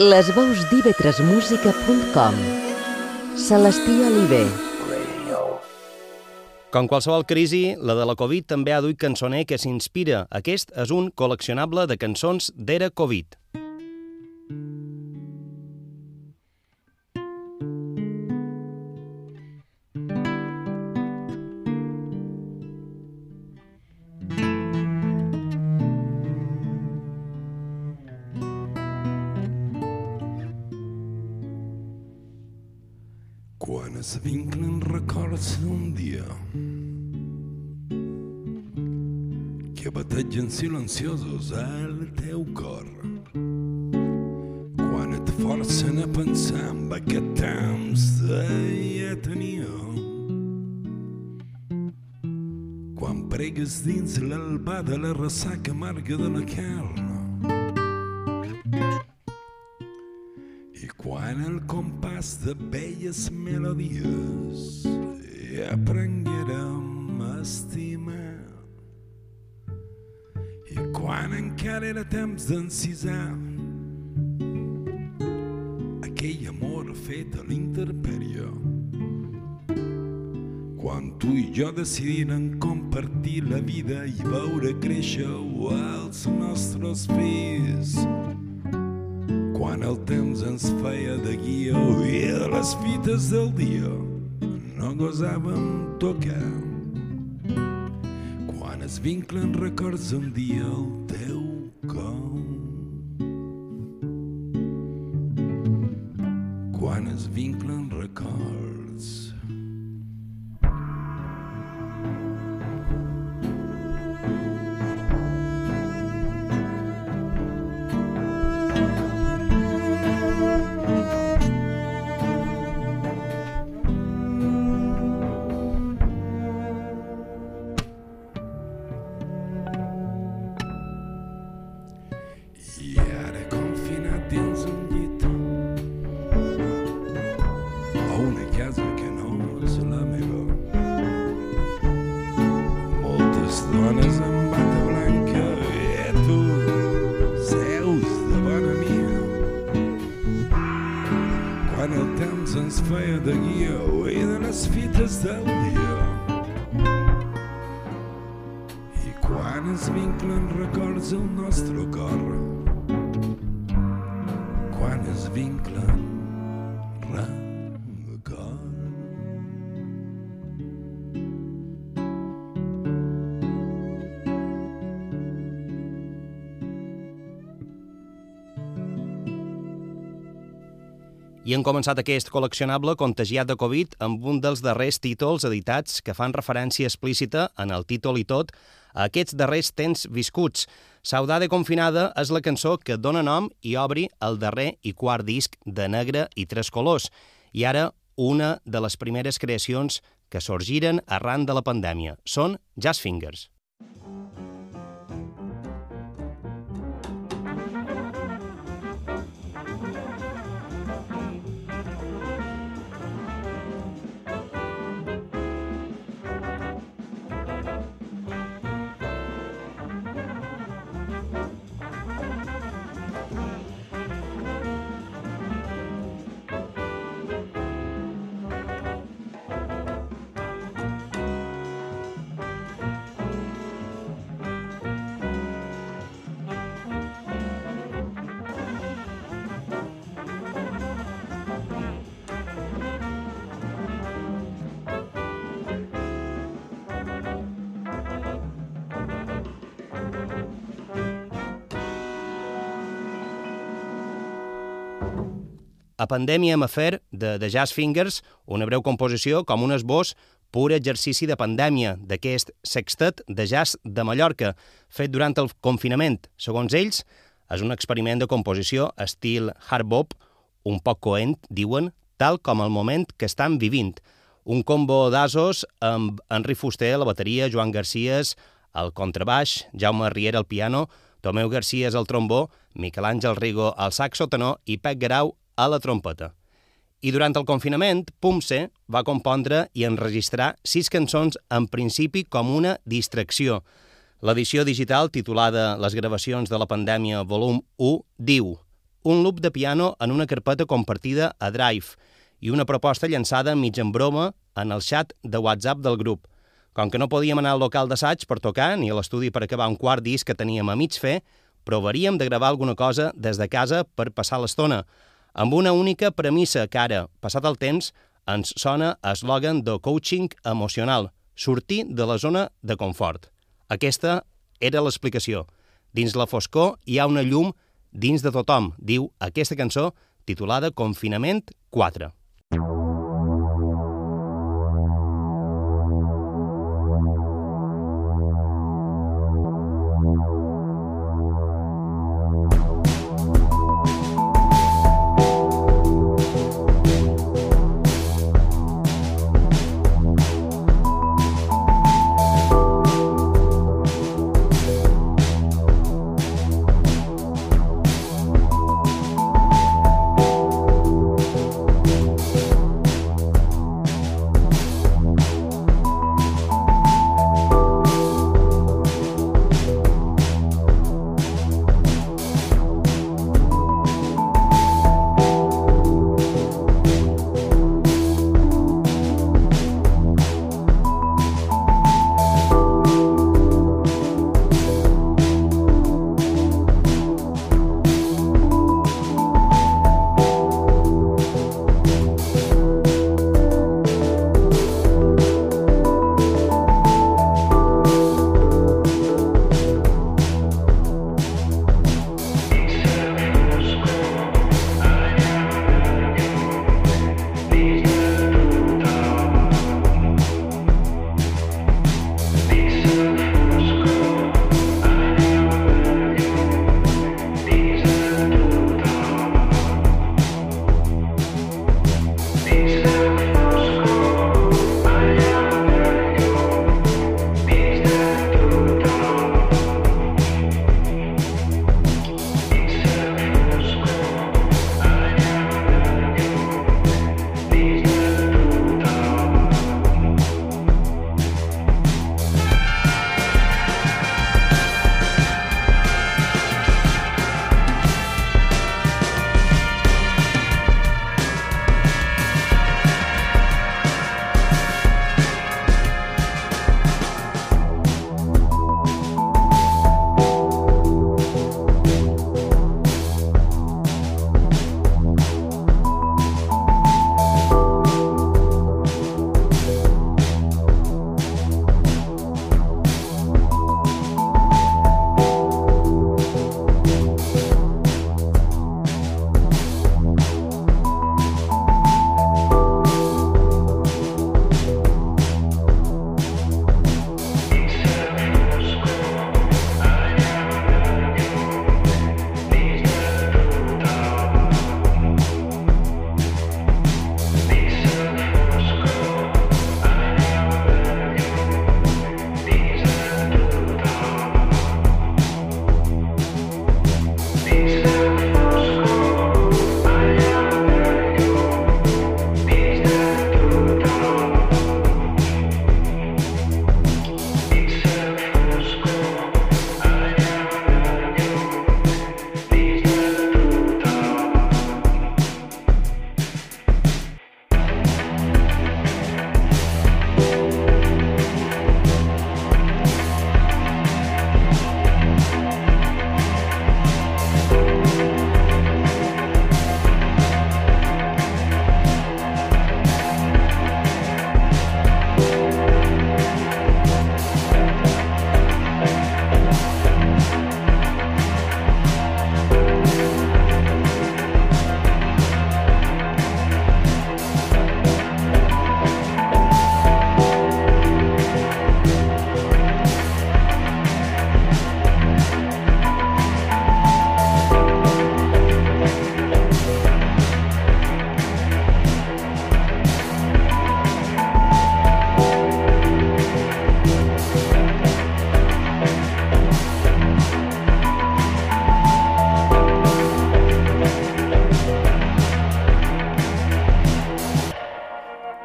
Les veus d'ivetresmusica.com Celestí Oliver Com qualsevol crisi, la de la Covid també ha duit cançoner que s'inspira. Aquest és un col·leccionable de cançons d'era Covid. Silenciosos al teu cor. Quan et forcen a pensar en aquest temps que ja teníem. Quan pregues dins l'albada la ressaca amarga de la carn. I quan el compàs de velles melodies quan encara era temps d'encisar aquell amor fet a l'interpèrie. Quan tu i jo decidirem compartir la vida i veure créixer els nostres fills quan el temps ens feia de guia i a les fites del dia no gosàvem tocar. Es vinclen records un dia al teu de guia i de les fites del dia. I quan es vinclen records al nostre cor I han començat aquest col·leccionable contagiat de Covid amb un dels darrers títols editats que fan referència explícita en el títol i tot a aquests darrers temps viscuts. Saudade confinada és la cançó que dona nom i obri el darrer i quart disc de Negre i Tres Colors. I ara una de les primeres creacions que sorgiren arran de la pandèmia. Són Jazz Fingers. A Pandèmia amb afer de, de Jazz Fingers, una breu composició com un esbós pur exercici de pandèmia d'aquest sextet de jazz de Mallorca, fet durant el confinament. Segons ells, és un experiment de composició estil hard bop, un poc coent, diuen, tal com el moment que estan vivint. Un combo d'asos amb Henri Fuster a la bateria, Joan Garcies al contrabaix, Jaume Riera al piano, Tomeu Garcies al trombó, Miquel Àngel Rigo al saxo tenor i Pep Garau a la trompeta. I durant el confinament, Pumse va compondre i enregistrar sis cançons en principi com una distracció. L'edició digital titulada Les gravacions de la pandèmia volum 1 diu un loop de piano en una carpeta compartida a Drive i una proposta llançada mig en broma en el xat de WhatsApp del grup. Com que no podíem anar al local d'assaig per tocar ni a l'estudi per acabar un quart disc que teníem a mig fer, provaríem de gravar alguna cosa des de casa per passar l'estona, amb una única premissa que ara, passat el temps, ens sona eslògan de coaching emocional, sortir de la zona de confort. Aquesta era l'explicació. Dins la foscor hi ha una llum dins de tothom, diu aquesta cançó titulada Confinament 4.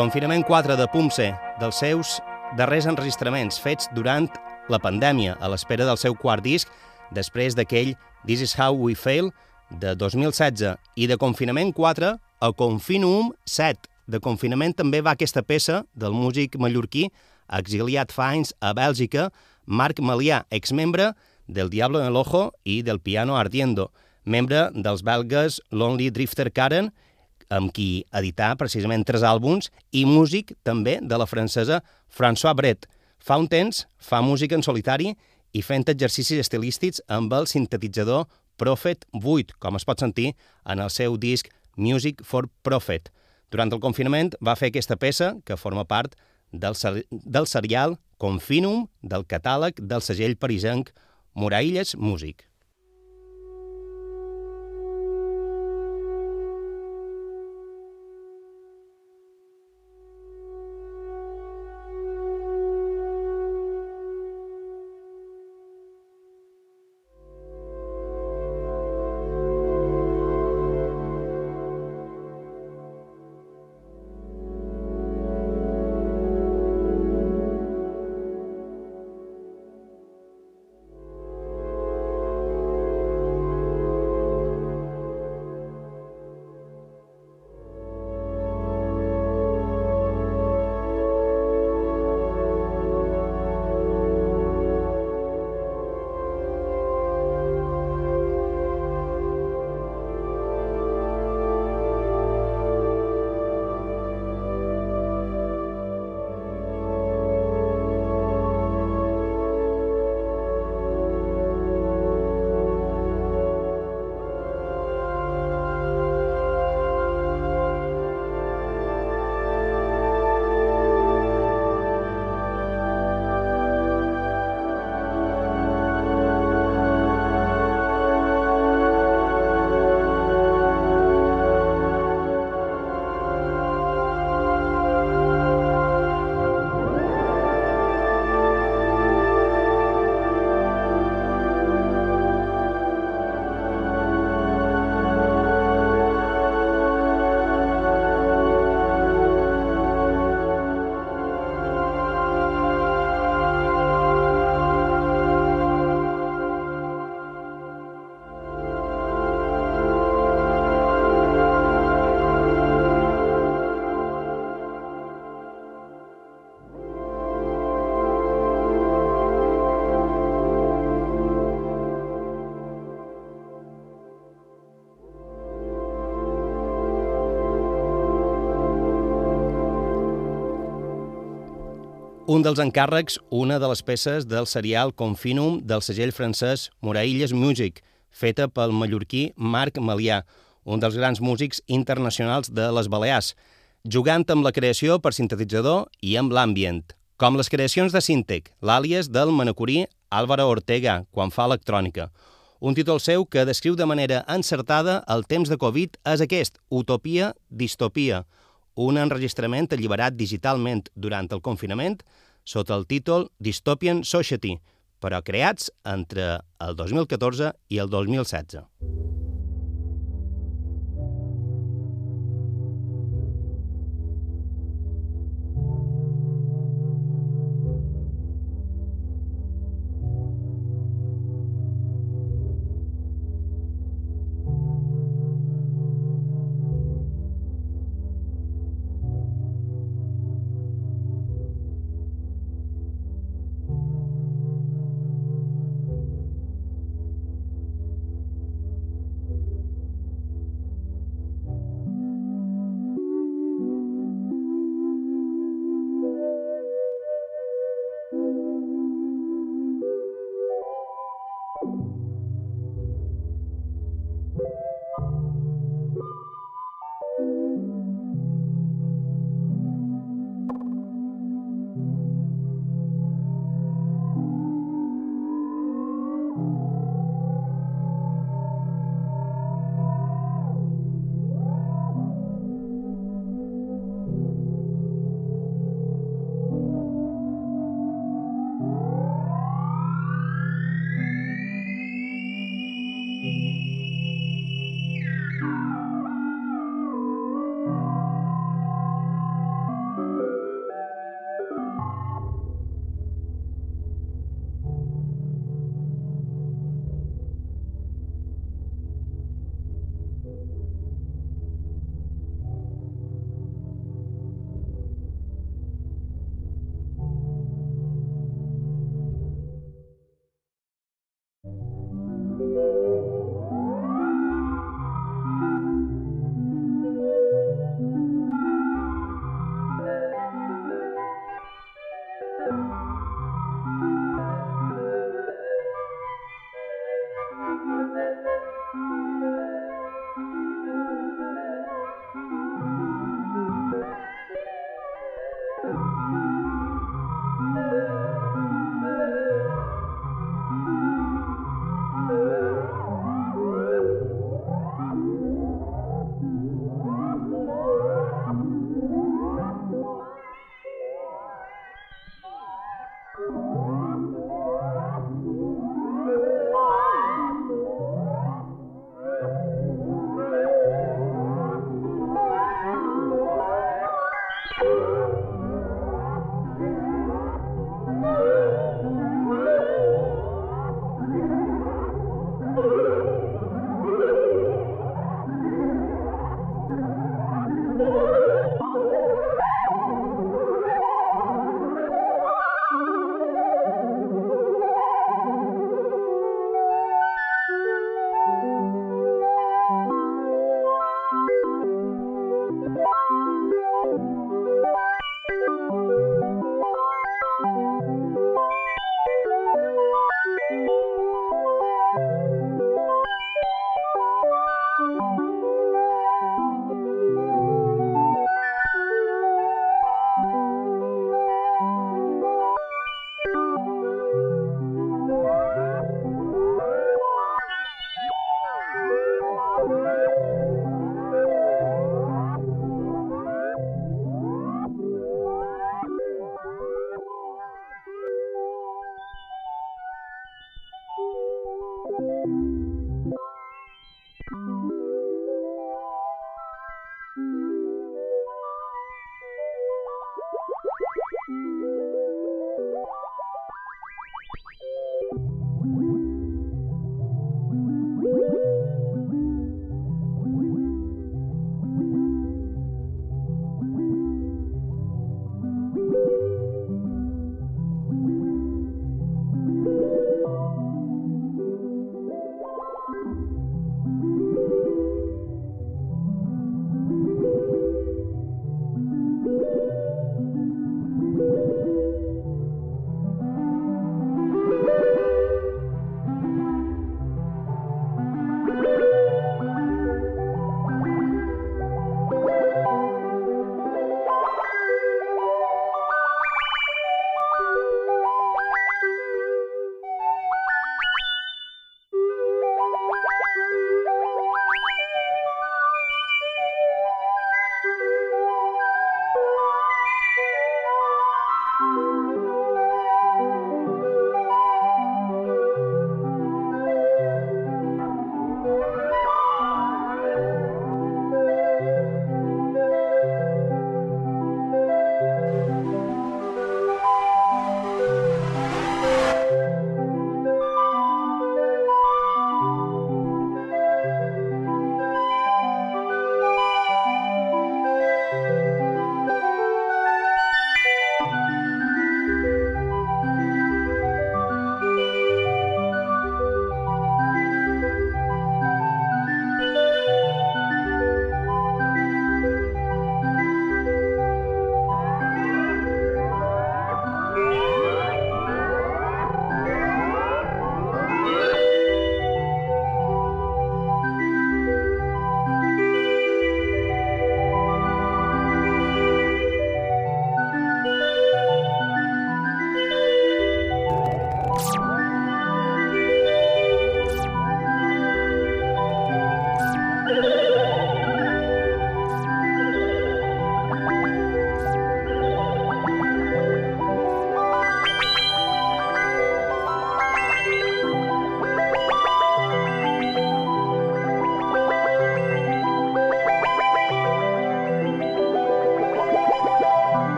Confinament 4 de Pumse, dels seus darrers enregistraments fets durant la pandèmia, a l'espera del seu quart disc, després d'aquell This is how we fail, de 2016 i de Confinament 4 a Confinum 7. De Confinament també va aquesta peça del músic mallorquí exiliat fa anys a Bèlgica, Marc Malià, exmembre del Diablo en el Ojo i del Piano Ardiendo, membre dels belgues Lonely Drifter Karen, amb qui edità precisament tres àlbums, i músic també de la francesa François Bret. Fa un temps fa música en solitari i fent exercicis estilístics amb el sintetitzador Prophet 8, com es pot sentir en el seu disc Music for Prophet. Durant el confinament va fer aquesta peça, que forma part del, del serial Confinum del catàleg del segell parisenc Morailles Music. Un dels encàrrecs, una de les peces del serial Confinum del segell francès Morailles Music, feta pel mallorquí Marc Malià, un dels grans músics internacionals de les Balears, jugant amb la creació per sintetitzador i amb l'ambient, com les creacions de Sintec, l'àlies del manacorí Álvaro Ortega, quan fa electrònica. Un títol seu que descriu de manera encertada el temps de Covid és aquest, Utopia, Distopia, un enregistrament alliberat digitalment durant el confinament sota el títol Dystopian Society, però creats entre el 2014 i el 2016.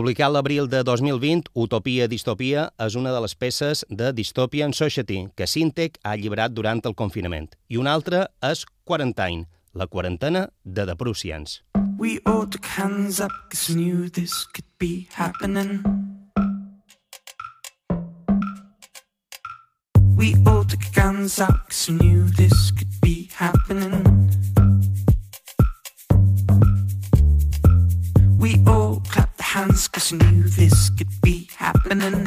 Publicat l'abril de 2020, Utopia Distopia és una de les peces de Dystopian Society que Sintec ha alliberat durant el confinament. I una altra és Quarantine, la quarantena de The Prussians. We all took hands up cause knew this could be happening We all took hands up cause knew this could be happening hands cause knew this could be happening.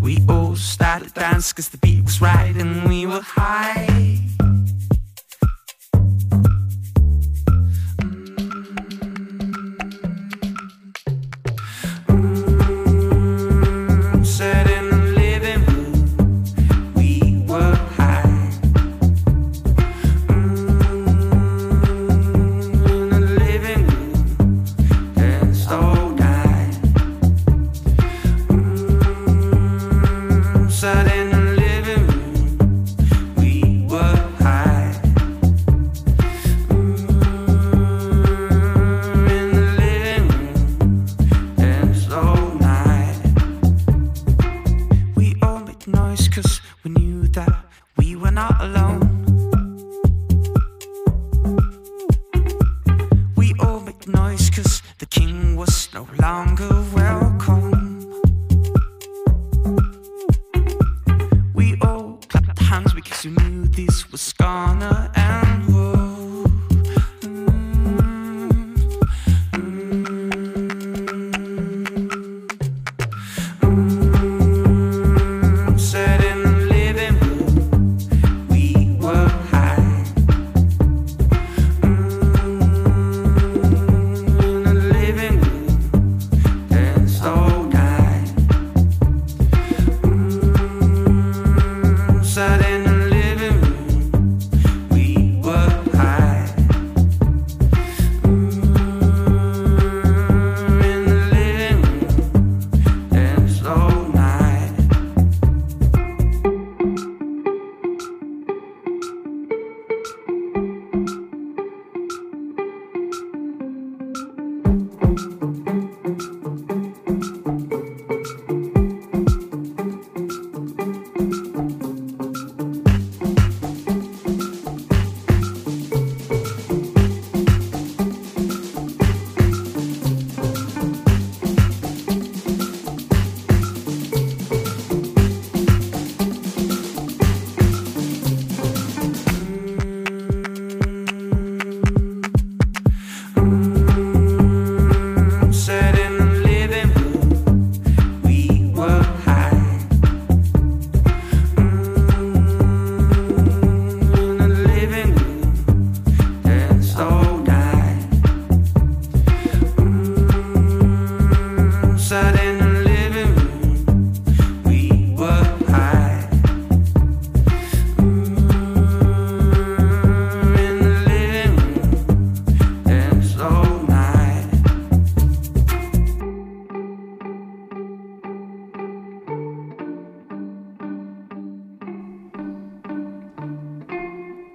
We all started dance cause the beat was right and we were high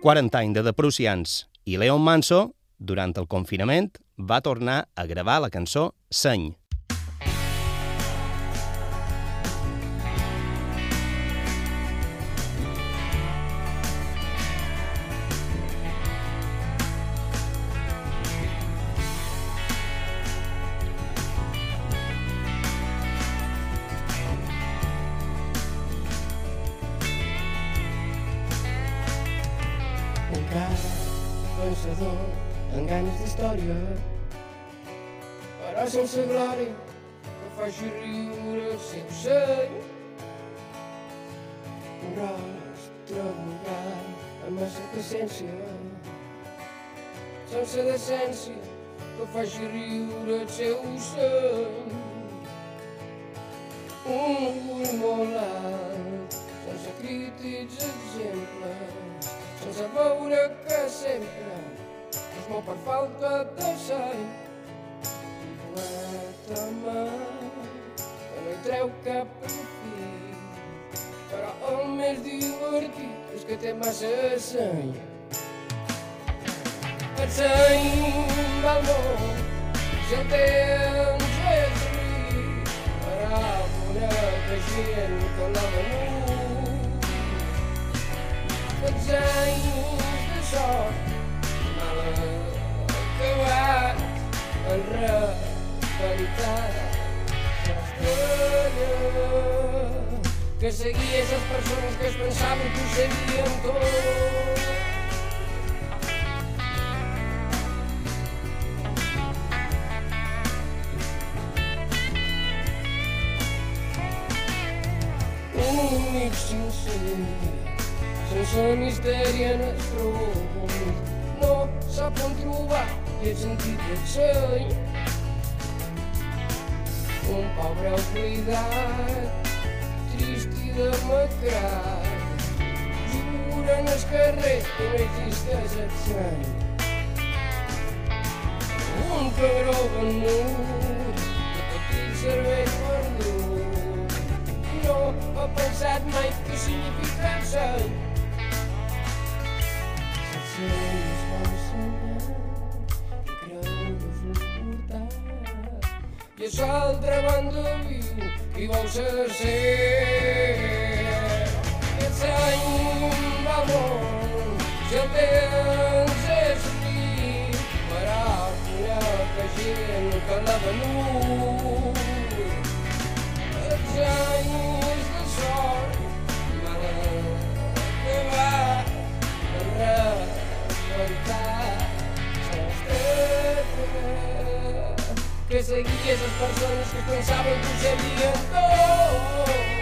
Quarantine de The Prussians i Leon Manso, durant el confinament, va tornar a gravar la cançó Seny, faci riure sincer. Un rostre vulgar amb massa presència. sense decència que faci riure el seu seny. Un ull molt alt, sense crítics exemples, sense veure que sempre és molt per falta de sang. Let the més divertit és que té massa seny. et seim al món, si el temps és ric, farà una que gent que l'ha venut. Aquests anys de sort mal acabat en realitat que seguía esas personas que pensaban tu seguimiento. Únic sincer, sense misteri en el tronc, no sap on trobar i el sentit del seny. Un pobre oblidat, trist i demacrat, jura en el carrer que no existeix el seny. Un cabró venut, petit cervell perdut, no ha pensat mai què significa el de l'altra banda viu qui vol ser ser. Aquest any va molt, ja tens és nit, paràfora que gent que l'ha venut. Aquest any seguias as pessoas que pensavam que us havien.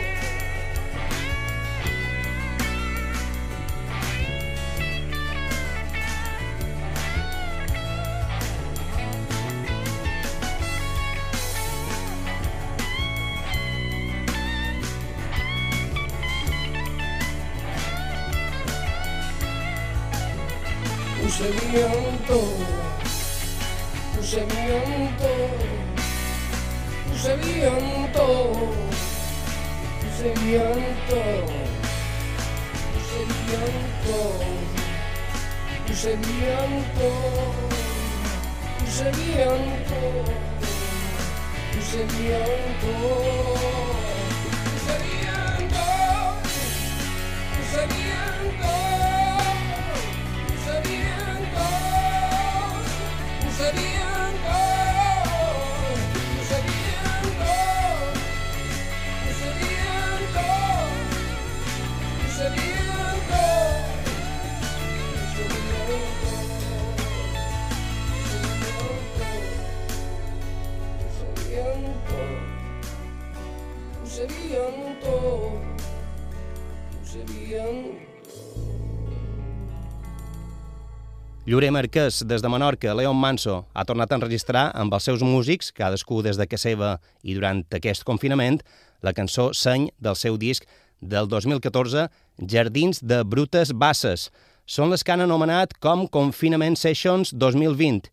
Llorer Marquès, des de Menorca, Leon Manso, ha tornat a enregistrar amb els seus músics, cadascú des de casa seva i durant aquest confinament, la cançó Seny del seu disc del 2014, Jardins de Brutes Basses. Són les que han anomenat com Confinament Sessions 2020.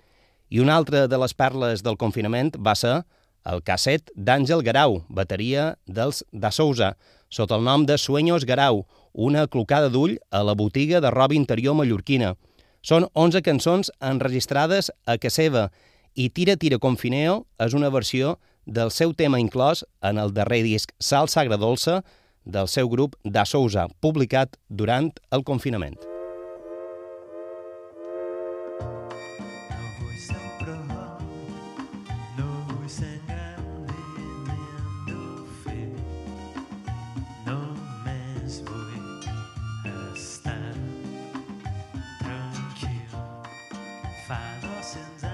I una altra de les perles del confinament va ser el casset d'Àngel Garau, bateria dels Da Sousa, sota el nom de Sueños Garau, una clocada d'ull a la botiga de roba interior mallorquina. Són 11 cançons enregistrades a Caseva i Tira Tira Confineo és una versió del seu tema inclòs en el darrer disc Salsa Agradolça del seu grup Da Sousa, publicat durant el confinament. find us sins.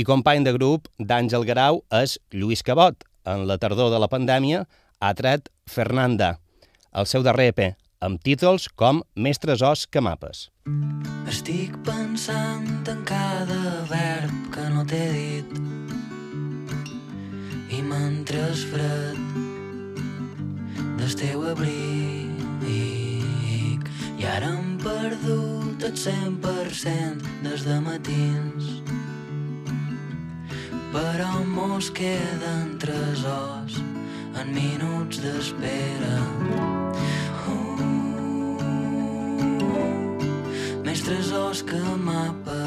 I company de grup d'Àngel Garau és Lluís Cabot. En la tardor de la pandèmia ha tret Fernanda, el seu darrer EP, amb títols com Mestres Os que Mapes. Estic pensant en cada verb que no t'he dit i mentre és fred del teu abric i ara hem perdut el 100% des de matins però mos queden tres os en minuts d'espera. Mestres os que mapes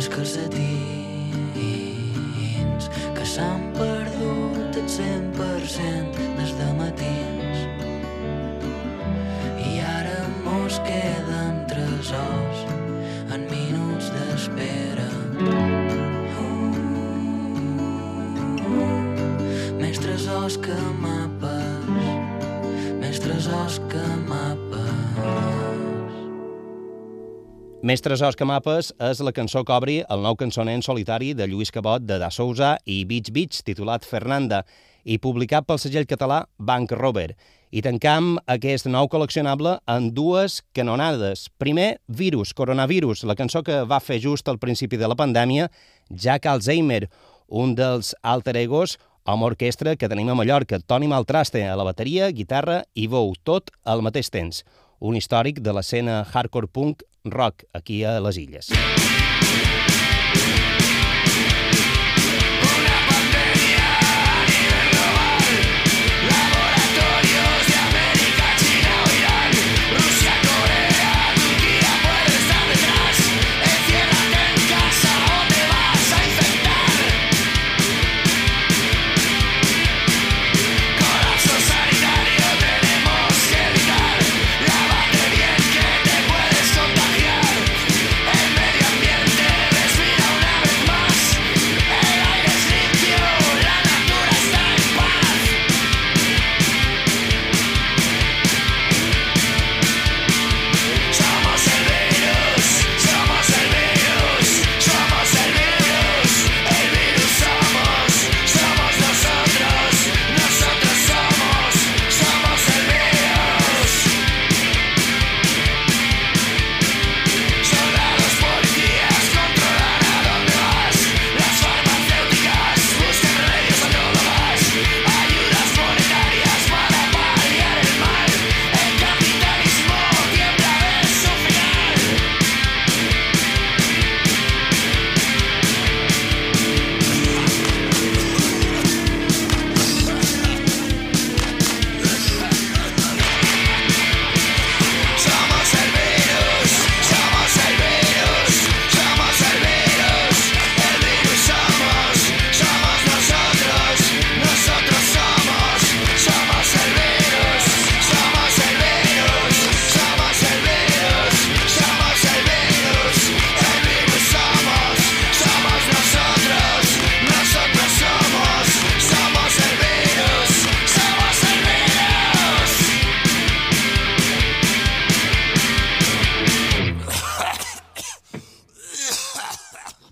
dels calcetins que s'han perdut el 100% Mestres Os que Mapes és la cançó que obri el nou cançoner en solitari de Lluís Cabot de Da Sousa i Beach Beach, titulat Fernanda, i publicat pel segell català Bank Rover. I tancam aquest nou col·leccionable en dues canonades. Primer, Virus, Coronavirus, la cançó que va fer just al principi de la pandèmia Jack Alzheimer, un dels alter egos amb orquestra que tenim a Mallorca, Toni Maltraste a la bateria, guitarra i veu, tot al mateix temps. Un històric de l'escena hardcore punk rock aquí a les Illes.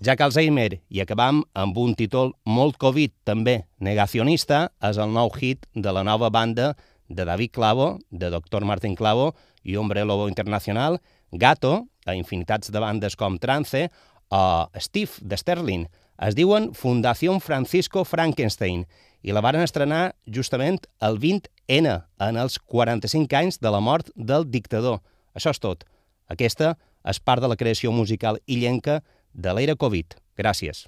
Jack Alzheimer i acabam amb un títol molt Covid, també negacionista, és el nou hit de la nova banda de David Clavo, de Dr. Martin Clavo i Hombre Lobo Internacional, Gato, a infinitats de bandes com Trance, o Steve de Sterling. Es diuen Fundació Francisco Frankenstein i la varen estrenar justament el 20N, en els 45 anys de la mort del dictador. Això és tot. Aquesta és part de la creació musical illenca de l'era Covid. Gràcies.